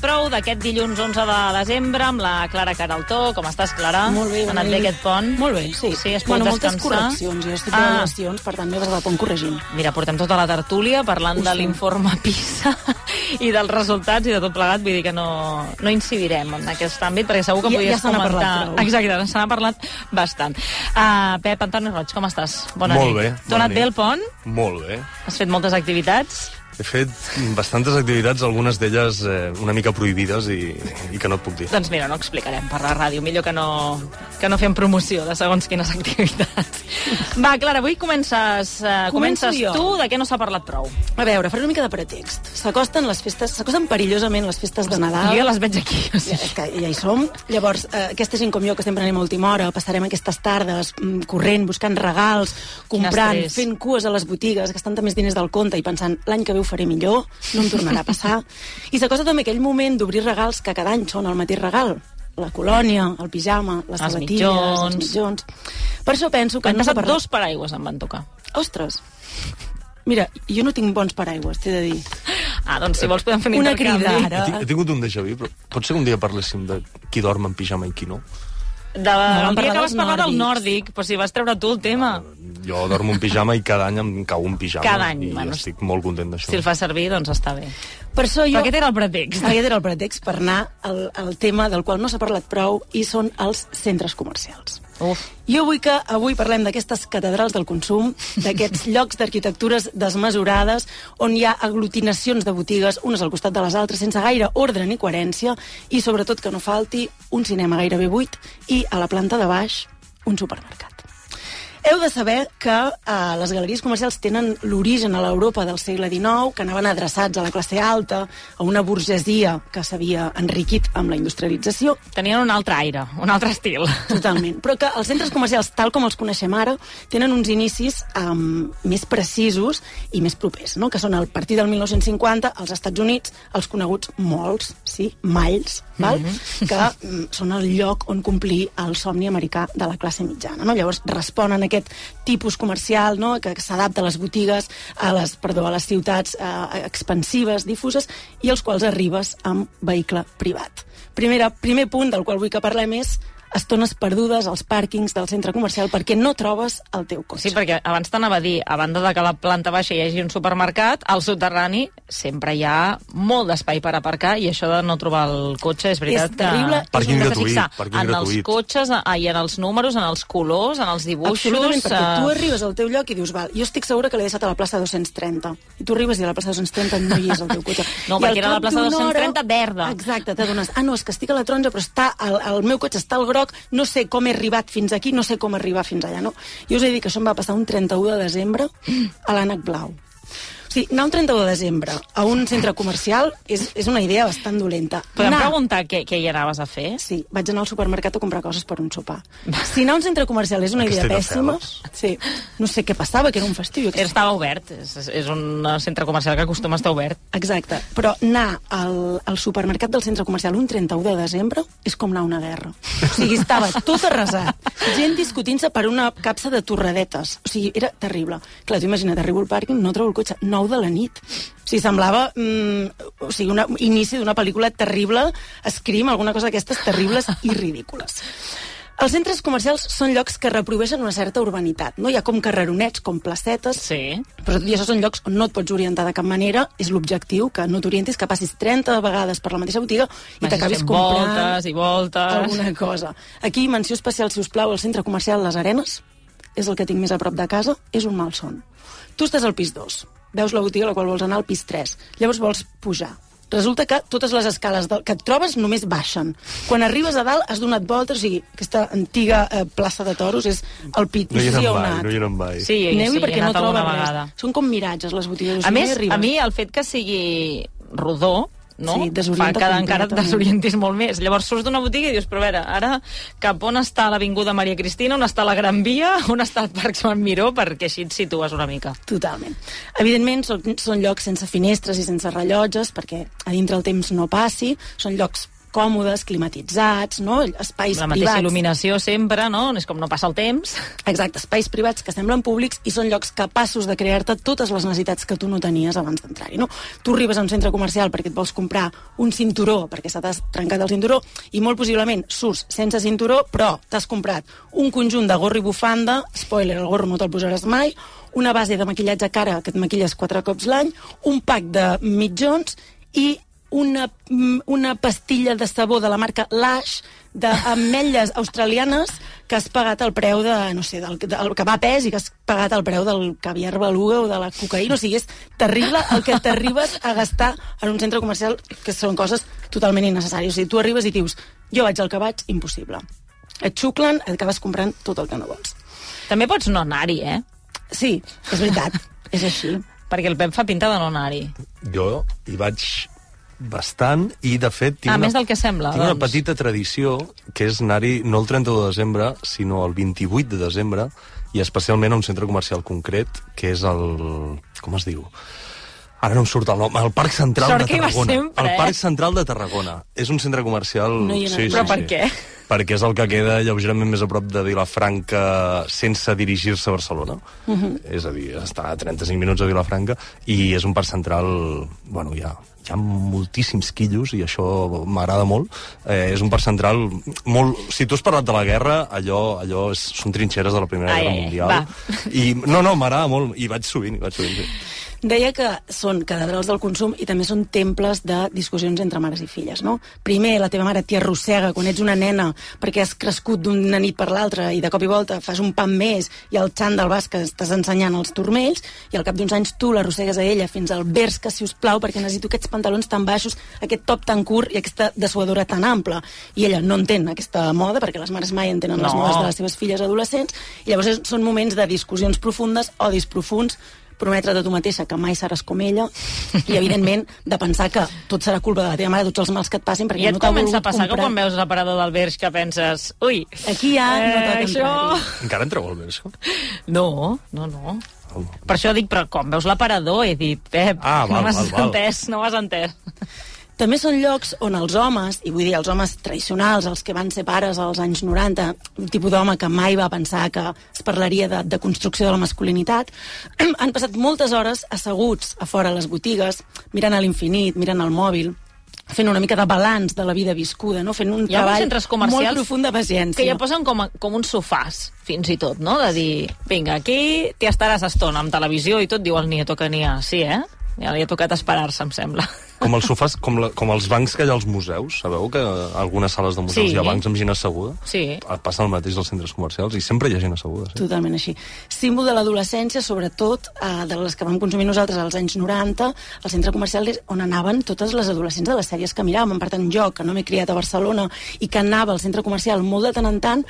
prou d'aquest dilluns 11 de desembre amb la Clara Caraltó. Com estàs, Clara? Molt bé, Ha anat bé aquest pont? Molt bé, sí. Sí, has pogut bueno, moltes descansar? correccions, jo estic Ah. ah. d'avaluacions, per tant m'he el pont corregint. Mira, portem tota la tertúlia parlant Ho de l'informe PISA i dels resultats i de tot plegat. Vull dir que no, no incidirem en aquest àmbit, perquè segur que Ja- podies ja comentar... parlat prou. Exacte, se n'ha parlat bastant. Uh, Pep, Antoni Roig, com estàs? Bona Molt nit. bé, T'ha anat bé el pont? Molt bé. Has fet moltes activitats? He fet bastantes activitats, algunes d'elles eh, una mica prohibides i, i que no et puc dir. Doncs mira, no explicarem per la ràdio. Millor que no, que no fem promoció de segons quines activitats. Va, Clara, avui comences, Començo comences jo. tu. De què no s'ha parlat prou? A veure, faré una mica de pretext. S'acosten les festes, s'acosten perillosament les festes de Nadal. Jo ja les veig aquí. O Ja, sigui. és que ja hi som. Llavors, eh, aquesta gent com jo, que sempre anem a última hora, passarem aquestes tardes mm, corrent, buscant regals, comprant, fent cues a les botigues, gastant més diners del compte i pensant l'any que ve ho faré millor, no em tornarà a passar. I s'acosta també aquell moment d'obrir regals que cada any són el mateix regal. La colònia, el pijama, les Els sabatilles, mitjons. els mitjons. Per això penso que s'ha passat parlat... dos paraigües em van tocar. Ostres! Mira, jo no tinc bons paraigües, t'he de dir. Ah, doncs si vols podem fer un Una crida, He, ara. ti- he tingut un déjà vu, però pot ser que un dia parléssim de qui dorm en pijama i qui no? De, vam el dia que vas parlar del nòrdic, però si vas treure tu el tema. Jo dormo en pijama i cada any em cau un pijama. Cada any, I bueno, estic molt content d'això. Si el fa servir, doncs està bé. Per això jo... Aquest era el pretext. Aquest era el pretext per anar al, al tema del qual no s'ha parlat prou i són els centres comercials. Uf. Jo vull que avui parlem d'aquestes catedrals del consum, d'aquests llocs d'arquitectures desmesurades, on hi ha aglutinacions de botigues, unes al costat de les altres, sense gaire ordre ni coherència, i sobretot que no falti un cinema gairebé buit i a la planta de baix un supermercat. Heu de saber que eh, les galeries comercials tenen l'origen a l'Europa del segle XIX, que anaven adreçats a la classe alta, a una burgesia que s'havia enriquit amb la industrialització, Tenien un altre aire, un altre estil. Totalment. Però que els centres comercials, tal com els coneixem ara, tenen uns inicis um, més precisos i més propers, no? que són a partir del 1950 als Estats Units, els coneguts malls, sí, malls, val? Mm -hmm. que mm, són el lloc on complir el somni americà de la classe mitjana. No? Llavors responen a aquest tipus comercial no? que, que s'adapta a les botigues, a les, perdó, a les ciutats eh, expansives, difuses, i als quals arribes amb vehicle privat. Primera, primer punt del qual vull que parlem és estones perdudes als pàrquings del centre comercial perquè no trobes el teu cotxe. Sí, perquè abans t'anava a dir, a banda de que a la planta baixa hi hagi un supermercat, al soterrani sempre hi ha molt d'espai per aparcar i això de no trobar el cotxe és veritat És terrible. que... Pàrquing T'has de gratuït, fixar en els cotxes ah, i en els números, en els colors, en els dibuixos... Absolutament, perquè eh, tu arribes al teu lloc i dius, val, jo estic segura que l'he deixat a la plaça 230. I tu arribes i a la plaça 230 no hi és el teu cotxe. No, I perquè era la plaça d'una 230 verda. Exacte, t'adones, ah, no, és que estic a la taronja, però està, el, el meu cotxe està al groc, no sé com he arribat fins aquí, no sé com arribar fins allà, no? Jo us he dit que això em va passar un 31 de desembre a l'ànec blau. Sigui, anar un 31 de desembre a un centre comercial és, és una idea bastant dolenta. Podem Anar- preguntar què, què hi anaves a fer? Sí, vaig anar al supermercat a comprar coses per un sopar. Si anar a un centre comercial és una idea pèssima... Sí, no sé què passava, que era un festiu. sé. Estava obert, és, és un centre comercial que acostuma a estar obert. Exacte, però anar al, al supermercat del centre comercial un 31 de desembre és com anar a una guerra. O sigui, estava tot arrasat, gent discutint-se per una capsa de torradetes. O sigui, era terrible. Clar, tu imagina't, arribo al pàrquing, no trobo el cotxe, 9 de la nit. O sigui, semblava mm, o sigui, un inici d'una pel·lícula terrible, Scream, alguna cosa d'aquestes terribles i ridícules. Els centres comercials són llocs que reprodueixen una certa urbanitat, no? Hi ha com carreronets, com placetes, Sí. però tot i això són llocs on no et pots orientar de cap manera, és l'objectiu, que no t'orientis, que passis 30 vegades per la mateixa botiga i t'acabis comprant voltes i voltes. alguna cosa. Aquí, menció especial, si us plau, al centre comercial Les Arenes, és el que tinc més a prop de casa, és un malson. Tu estàs al pis 2, veus la botiga a la qual vols anar al pis 3, llavors vols pujar. Resulta que totes les escales del, que et trobes només baixen. Quan arribes a dalt has donat voltes, o sigui, aquesta antiga eh, plaça de toros és el pit. No hi heu mai, no hi eren mai. Sí, sí, sí, he perquè no trobes vegada. res. Són com miratges, les botigues. A més, arribes. a mi el fet que sigui rodó no? Sí, fa que encara et desorientis molt més. Llavors surts d'una botiga i dius, però a veure, ara cap on està l'Avinguda Maria Cristina, on està la Gran Via, on està el Parc Joan Miró, perquè així et situes una mica. Totalment. Evidentment, són, són llocs sense finestres i sense rellotges, perquè a dintre el temps no passi, són llocs còmodes, climatitzats, no? espais La mateixa privats. il·luminació sempre, no? És com no passa el temps. Exacte, espais privats que semblen públics i són llocs capaços de crear-te totes les necessitats que tu no tenies abans d'entrar-hi. No? Tu arribes a un centre comercial perquè et vols comprar un cinturó, perquè se t'ha trencat el cinturó, i molt possiblement surts sense cinturó, però t'has comprat un conjunt de gorro i bufanda, spoiler, el gorro no te'l posaràs mai, una base de maquillatge cara que et maquilles quatre cops l'any, un pack de mitjons i una, mm, una pastilla de sabó de la marca Lash d'ametlles australianes que has pagat el preu de, no sé, del, del que va a pes i que has pagat el preu del caviar beluga o de la cocaïna. O sigui, és terrible el que t'arribes a gastar en un centre comercial que són coses totalment innecessàries. O sigui, tu arribes i dius, jo vaig al que vaig, impossible. Et xuclen, et acabes comprant tot el que no vols. També pots no anar-hi, eh? Sí, és veritat, és així. Perquè el Pep fa pinta de no anar-hi. Jo hi vaig bastant i, de fet, tinc, Ah, una, més del que sembla, tinc una doncs. petita tradició que és anar-hi no el 31 de desembre, sinó el 28 de desembre, i especialment a un centre comercial concret, que és el... com es diu? Ara no em surt el nom. El Parc Central Sort de que hi vas Tarragona. sempre, el eh? Parc Central de Tarragona. És un centre comercial... No hi anat mai. Però per què? Perquè és el que queda lleugerament més a prop de Vilafranca sense dirigir-se a Barcelona. Uh -huh. És a dir, està a 35 minuts a Vilafranca i és un parc central... Bueno, ha, hi ha moltíssims quillos i això m'agrada molt. Eh, és un parc central molt... Si tu has parlat de la guerra, allò, allò és, són trinxeres de la Primera Ai, Guerra ai, Mundial. va. I, no, no, m'agrada molt. I vaig sovint, i vaig sovint. Sí. Deia que són catedrals del consum i també són temples de discussions entre mares i filles, no? Primer, la teva mare t'hi arrossega quan ets una nena perquè has crescut d'una nit per l'altra i de cop i volta fas un pam més i el xandall vas que estàs ensenyant els turmells i al cap d'uns anys tu l'arrossegues a ella fins al vers que, si us plau, perquè necessito aquests pantalons tan baixos, aquest top tan curt i aquesta dessuadora tan ampla. I ella no entén aquesta moda, perquè les mares mai entenen les No. modes de les seves filles adolescents, i llavors són moments de discussions profundes, odis profuns, prometre de tu mateixa que mai seràs com ella i, evidentment, de pensar que tot serà culpa de la teva mare, tots els mals que et passin, perquè I et no t'ha comença volgut a passar que comprar. quan veus l'aparador del Verge que penses, ui, Aquí ja no toca això... Encara entreu al això? No, no, no. Per això dic, però quan veus l'aparador he dit, Pep, Ah, val, no m'has entès, no m'has entès. També són llocs on els homes, i vull dir els homes tradicionals, els que van ser pares als anys 90, un tipus d'home que mai va pensar que es parlaria de, de construcció de la masculinitat, han passat moltes hores asseguts a fora les botigues, mirant a l'infinit, mirant el mòbil, fent una mica de balanç de la vida viscuda, no? fent un treball molt profund de paciència. Que ja posen com, a, com uns sofàs, fins i tot, no? De dir, vinga, aquí t'hi estaràs estona amb televisió i tot, diu el nieto que n'hi ha. Sí, eh? Ja li ha tocat esperar-se, em sembla. Com els sofàs, com, la, com els bancs que hi ha als museus. Sabeu que a algunes sales de museus Sí. hi ha bancs amb gent asseguda? Sí. Passa el mateix als centres comercials i sempre hi ha gent asseguda. Sí. Totalment així. Símbol de l'adolescència, sobretot eh, de les que vam consumir nosaltres als anys 90, al centre comercial és on anaven totes les adolescents de les sèries que miràvem. Per tant, jo, que no m'he criat a Barcelona i que anava al centre comercial molt de tant en tant,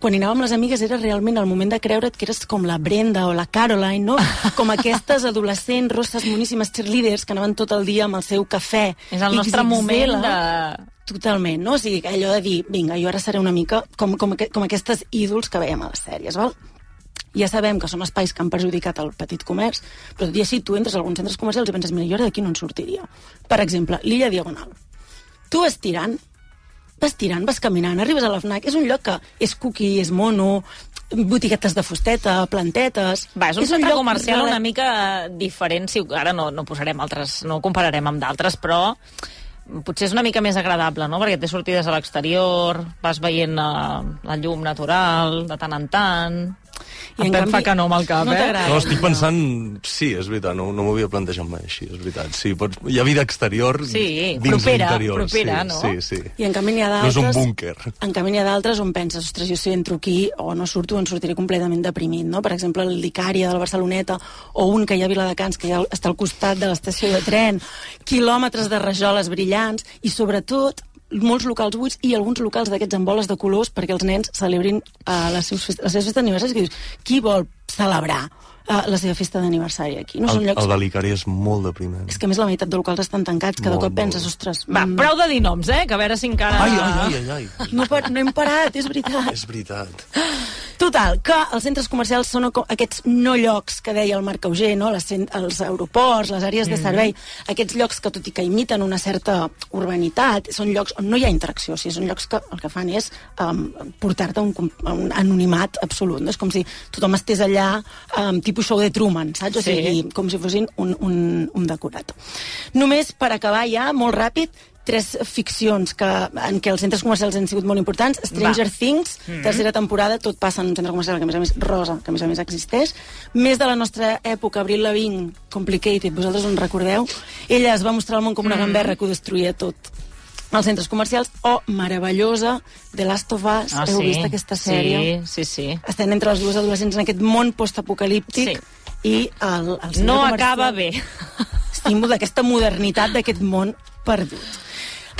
quan hi anàvem les amigues era realment el moment de creure't que eres com la Brenda o la Caroline, no? Com aquestes adolescents rosses, moníssimes cheerleaders que anaven tot el dia amb el seu cafè. És el nostre XXL. moment de... Totalment, no? O sigui, allò de dir, vinga, jo ara seré una mica com, com, com aquestes ídols que veiem a les sèries, val? Ja sabem que són espais que han perjudicat el petit comerç, però tot i així tu entres a alguns centres comercials i penses, mira, jo ara d'aquí no en sortiria. Per exemple, l'illa Diagonal. Tu vas tirant, vas tirant, vas caminant, arribes a la FNAC, és un lloc que és cookie, és mono, botiguetes de fusteta, plantetes... Va, és un centre lloc comercial una mica diferent, si ara no, no posarem altres, no ho compararem amb d'altres, però potser és una mica més agradable, no? Perquè té sortides a l'exterior, vas veient uh, la llum natural de tant en tant... I en en canvi, fa que no amb el cap, no eh? No, estic pensant... Sí, és veritat, no, no m'ho havia plantejat mai així, és veritat. Sí, pots, hi ha vida exterior Sí, dins propera, l'interior. propera, sí, no? Sí, sí. I en canvi n'hi ha No és un d'altres... búnquer. En canvi n'hi ha d'altres on penses, ostres, jo si entro aquí o no surto, en sortiré completament deprimit, no? Per exemple, el l'Icària de la Barceloneta o un que hi ha a Viladecans, que ja està al costat de l'estació de tren, quilòmetres de rajoles brillants i, sobretot, molts locals buits i alguns locals d'aquests amb boles de colors perquè els nens celebrin uh, les, seves festes d'aniversari. Que qui vol celebrar uh, la seva festa d'aniversari aquí? No són El, llocs... el de l'Icari és molt depriment. És que a més la meitat de locals estan tancats, cada Molt, cop penses, ostres... Va, mm, prou de dir noms, eh? Que a veure si encara... Ai, ai, ai, ai, ai. No, no hem parat, és veritat. És veritat. Total, que els centres comercials són aquests no llocs que deia el Marc Auger, no? Les, els aeroports, les àrees de servei, aquests llocs que, tot i que imiten una certa urbanitat, són llocs on no hi ha interacció, o sigui, són llocs que el que fan és um, portar-te un, un anonimat absolut. No? És com si tothom estés allà, um, tipus show de Truman, saps? O Sí. sigui, com si fossin un, un, un decorat. Només per acabar ja, molt ràpid, tres ficcions que, en què els centres comercials han sigut molt importants. Stranger Va. Things, tercera temporada, tot passa en un centre comercial que, a més a més, rosa, que a més a més existeix. Més de la nostra època, Abril Lavigne, Complicated, vosaltres en recordeu? Ella es va mostrar al món com una gamberra que ho destruïa tot als centres comercials, o meravellosa, The Last of Us, Ah, heu sí. vist aquesta sèrie? Sí, sí, sí. Estem entre les dues adolescents en aquest món postapocalíptic Sí. i el, el No comercial acaba bé. símbol d'aquesta modernitat d'aquest món perdut.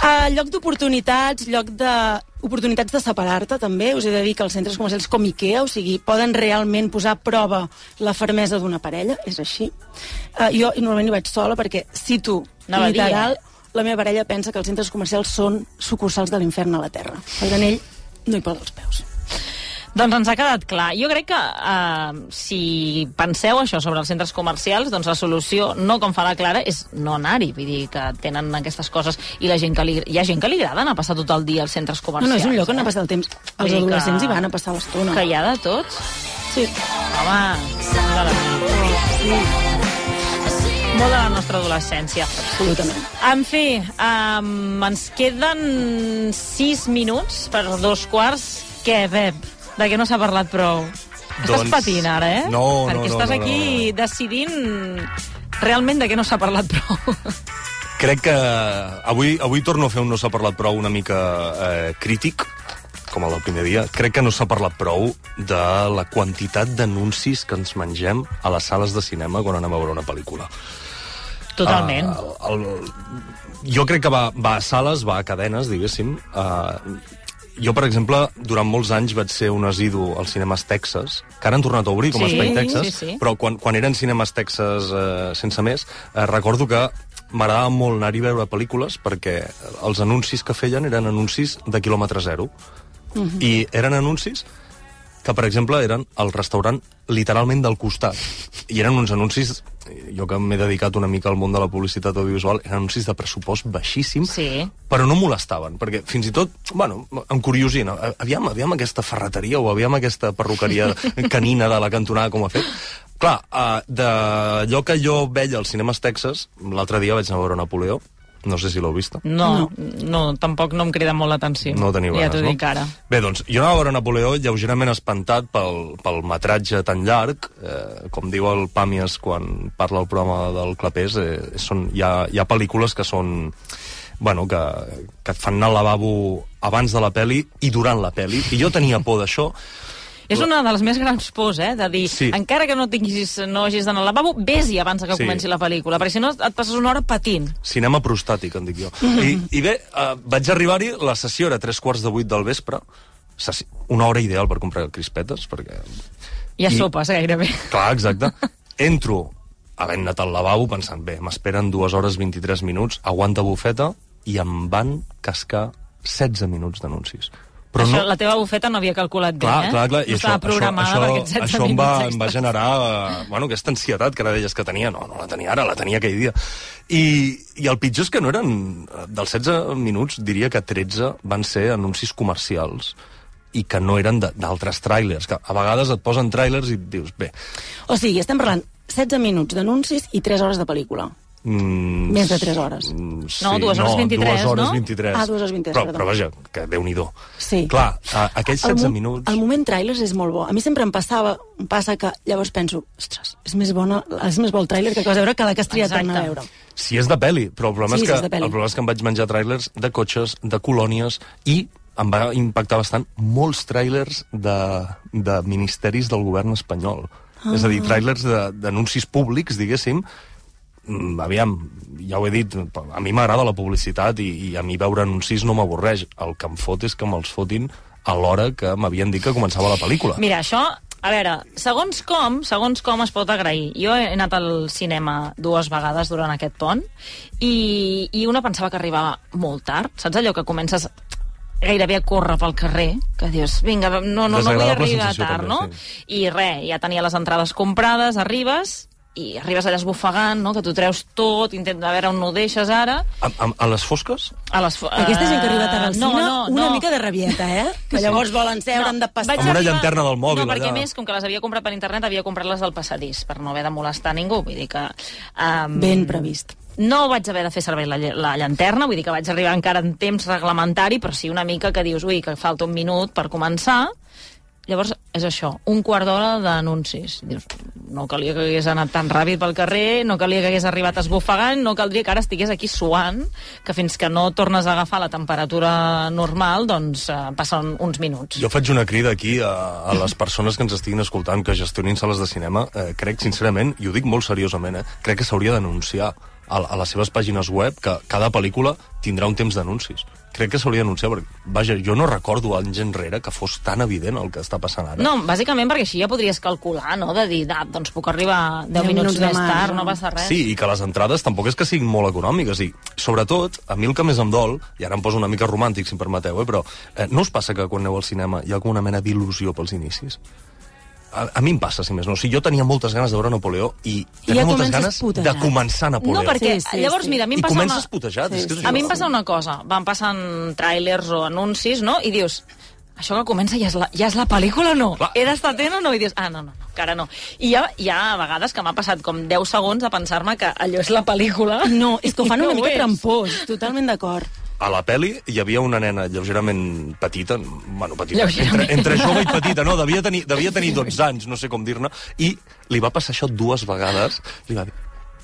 Uh, lloc d'oportunitats, lloc de oportunitats de separar-te també, us he de dir que els centres comercials com Ikea, o sigui, poden realment posar a prova la fermesa d'una parella, és així. Uh, jo normalment hi vaig sola perquè cito a dir, literal, eh? La meva parella pensa que els centres comercials són sucursals de l'infern a la Terra. Per tant, ell no hi posa els peus. Doncs ens ha quedat clar. Jo crec que uh, si penseu això sobre els centres comercials, doncs la solució, no com fa la Clara, és no anar-hi. Vull dir que tenen aquestes coses i la gent que li... hi ha gent que li agrada anar a passar tot el dia als centres No, comercials. no, és un lloc on eh? ha passat el temps. Els Vull dir que- adolescents hi van a passar l'estona. Que hi ha de tots. Sí. Home, de la, molt de la nostra adolescència. Absolutament. En fi, um, ens queden sis minuts per dos quarts. Què, Pep? De què no s'ha parlat prou? Estàs Doncs- patint ara, eh? No, no, Perquè no, estàs no, aquí no. decidint realment de què no s'ha parlat prou. Crec que avui, avui torno a fer un no s'ha parlat prou una mica eh, crític, com el del primer dia. Crec que no s'ha parlat prou de la quantitat d'anuncis que ens mengem a les sales de cinema quan anem a veure una pel·lícula. Totalment. Uh, el, jo crec que va, va a sales, va a cadenes, diguéssim. Uh, jo, per exemple, durant molts anys vaig ser un asidu als cinemes Texas, que ara han tornat a obrir com a Sí, Espai Texas, sí, sí. però quan, quan eren cinemes Texas eh, sense més, eh, recordo que m'agradava molt anar-hi a veure pel·lícules perquè els anuncis que feien eren anuncis de quilòmetre zero. I eren anuncis que, per exemple, eren al restaurant literalment del costat. I eren uns anuncis, jo que m'he dedicat una mica al món de la publicitat audiovisual, eren anuncis de pressupost baixíssim, Sí. però no molestaven, perquè fins i tot, bueno, em curiosina, aviam, aviam aquesta ferreteria o aviam aquesta perruqueria canina de la cantonada com ha fet. Clar, uh, d'allò que jo veia als cinemes Texas, l'altre dia vaig anar a veure Napoleó, no sé si l'heu vist. No, no, tampoc no em crida molt l'atenció. No teniu ja ganes, t'ho no? dic ara. Bé, doncs, jo anava a veure Napoleó lleugerament espantat pel, pel metratge tan llarg. Eh, com diu el Pàmies quan parla el programa del Clapés, eh, són, hi, ha, hi ha pel·lícules que són bueno, que, que et fan anar al lavabo abans de la peli i durant la peli. I jo tenia por d'això. És una de les més grans pors, eh? De dir, Sí. encara que no tinguis, no hagis d'anar al lavabo, vés-hi abans que Sí. comenci la pel·lícula, perquè si no et passes una hora patint. Cinema prostàtic, en dic jo. I, i bé, eh, vaig arribar-hi, la sessió era tres quarts de vuit del vespre, una hora ideal per comprar crispetes, perquè Ja I- sopes, gairebé. Clar, exacte. Entro havent anat al lavabo pensant, bé, m'esperen dues hores 23 minuts, aguanta bufeta, i em van cascar 16 minuts d'anuncis. Però això, no... la teva bufeta no havia calculat Clar, bé, eh? clar, clar. No estava programada això, per aquests 16 això em va, em va generar eh, bueno, aquesta ansietat que ara deies que tenia. No, no la tenia ara, la tenia aquell dia. I, I el pitjor és que no eren... eh, Dels 16 minuts, diria que 13 van ser anuncis comercials i que no eren de- d'altres tràilers, que a vegades et posen tràilers i et dius, bé... O sigui, estem parlant 16 minuts d'anuncis i 3 hores de pel·lícula. Mm, Més de tres hores. Sí, No, dues hores 23, dues hores no? 23. Ah, dues hores 23, Però, perdó. però vaja, que déu-n'hi-do. Sí. Clar, a, aquells El 16 mo- minuts... El moment trailers és molt bo. A mi sempre em passava, em passa que llavors penso, ostres, és més, bona, és més bo el tràiler que acabes de veure que la que has triat a Exacte. veure. Si és de peli, però el problema, Sí, és sí, que, és de peli. el problema és que em vaig menjar tràilers de cotxes, de colònies, i em va impactar bastant molts tràilers de, de ministeris del govern espanyol. Ah. És a dir, tràilers de- d'anuncis públics, diguéssim, aviam, ja ho he dit, a mi m'agrada la publicitat i, i a mi veure anuncis no m'avorreix. El que em fot és que me'ls fotin a l'hora que m'havien dit que començava la pel·lícula. Mira, això, a veure, segons com, segons com es pot agrair. Jo he anat al cinema dues vegades durant aquest pont i, i una pensava que arribava molt tard. Saps allò que comences gairebé a córrer pel carrer, que dius, vinga, no, no, no vull arribar tard, també, no? I res, ja tenia les entrades comprades, arribes, i arribes allà esbufegant, no? que tu treus tot, intenta veure on no ho deixes ara, A, a, a les fosques? a les... fo- Aquesta gent que ha arribat Eh, al cine, no, no, una no. mica de rabieta, eh? Que llavors volen seure, han de passar... Amb una llanterna del mòbil, No, perquè allà. a més, com que les havia comprat per internet, havia comprat les del passadís, per no haver de molestar ningú, vull dir que... Um, Ben previst. No vaig haver de fer servir la, la llanterna, vull dir que vaig arribar encara en temps reglamentari, però sí una mica que dius, ui, que falta un minut per començar. Llavors, és això, un quart d'hora d'anuncis. Dius, no calia que hagués anat tan ràpid pel carrer, no calia que hagués arribat esbufegant, no caldria que ara estigués aquí suant, que fins que no tornes a agafar la temperatura normal, doncs eh, passen uns minuts. Jo faig una crida aquí a, a les persones que ens estiguin escoltant, que gestionin sales de cinema. Eh, crec, sincerament, i ho dic molt seriosament, eh, crec que s'hauria d'anunciar a, a les seves pàgines web que cada pel·lícula tindrà un temps d'anuncis. Crec que s'hauria d'anunciar, perquè, vaja, jo no recordo anys enrere que fos tan evident el que està passant ara. No, bàsicament perquè així ja podries calcular, no?, de dir, ah, doncs puc arribar 10 Deu minuts, minuts de més marge. tard, no passa res. Sí, i que les entrades tampoc és que siguin molt econòmiques. I, sobretot, a mi el que més em dol, i ara em poso una mica romàntic, si em permeteu, eh, però eh, no us passa que quan aneu al cinema hi ha com una mena d'il·lusió pels inicis? A, a mi em passa, si més no. O sigui, jo tenia moltes ganes de veure Napoleó i I tenia ja moltes ganes de putejat. començar Napoleó. No, perquè Sí, sí, llavors, sí. mira, a mi em I passa comences una... putejat. és que és A mi em passa una cosa, van passant tràilers o anuncis, no?, i dius, això que comença ja és la, ja és la pel·lícula o no? Clar. He d'estar atent o no? I dius, ah, no, no, no, encara no. I hi ha, hi ha vegades que m'ha passat com 10 segons a pensar-me que allò és la pel·lícula. No, és que ho fan i una no mica trampós, totalment d'acord. A la peli hi havia una nena lleugerament petita, bueno, petita, Lleugerament. entre, entre jove i petita, no, devia tenir, devia tenir 12 anys, no sé com dir-ne, i li va passar això dues vegades, li va dir,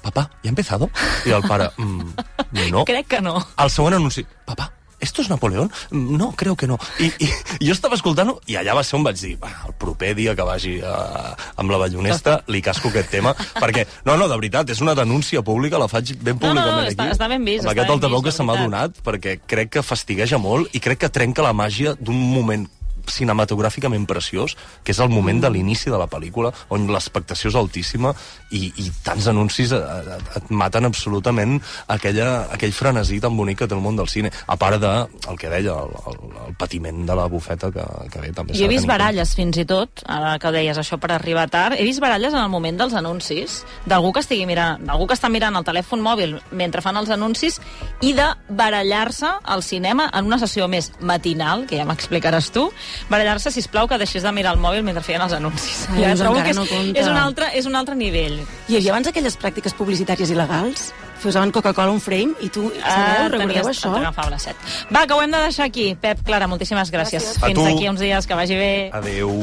papà, ¿ya ha empezado? I el pare, mm, no. Crec que no. Al següent anunci, papà, ¿esto es Napoleón? No, creo que no. I, i, i jo estava escoltant-ho i allà va ser on vaig dir, va, el proper dia que vagi a, amb la ballonesta li casco aquest tema, perquè, no, no, de veritat, és una denúncia pública, la faig ben No, no, no, públicament està- aquí. està ben vist, Amb aquest altaveu que se m'ha donat, perquè crec que fastigueja molt i crec que trenca la màgia d'un moment cinematogràficament preciós, que és el moment de l'inici de la pel·lícula, on l'expectació és altíssima i, i tants anuncis et, et, et maten absolutament aquella, aquell frenesí tan bonic que té el món del cine, a part de el que deia, el, el, el patiment de la bufeta que, que bé, també Jo s'ha he vist baralles, fins i tot, ara que deies això per arribar tard, he vist baralles en el moment dels anuncis, d'algú que estigui mirant, d'algú que està mirant el telèfon mòbil mentre fan els anuncis, i de barallar-se al cinema en una sessió més matinal, que ja m'explicaràs tu, barallar-se, si plau que deixés de mirar el mòbil mentre feien els anuncis. Ai, ja doncs trobo que és, no compta. és, un altre, és un altre nivell. Hi havia abans aquelles pràctiques publicitàries il·legals? Posaven Coca-Cola un frame i tu, sabeu, recordeu això? Set. Va, que ho hem de deixar aquí. Pep, Clara, moltíssimes gràcies. Gràcies. Fins aquí uns dies, que vagi bé. Adeu.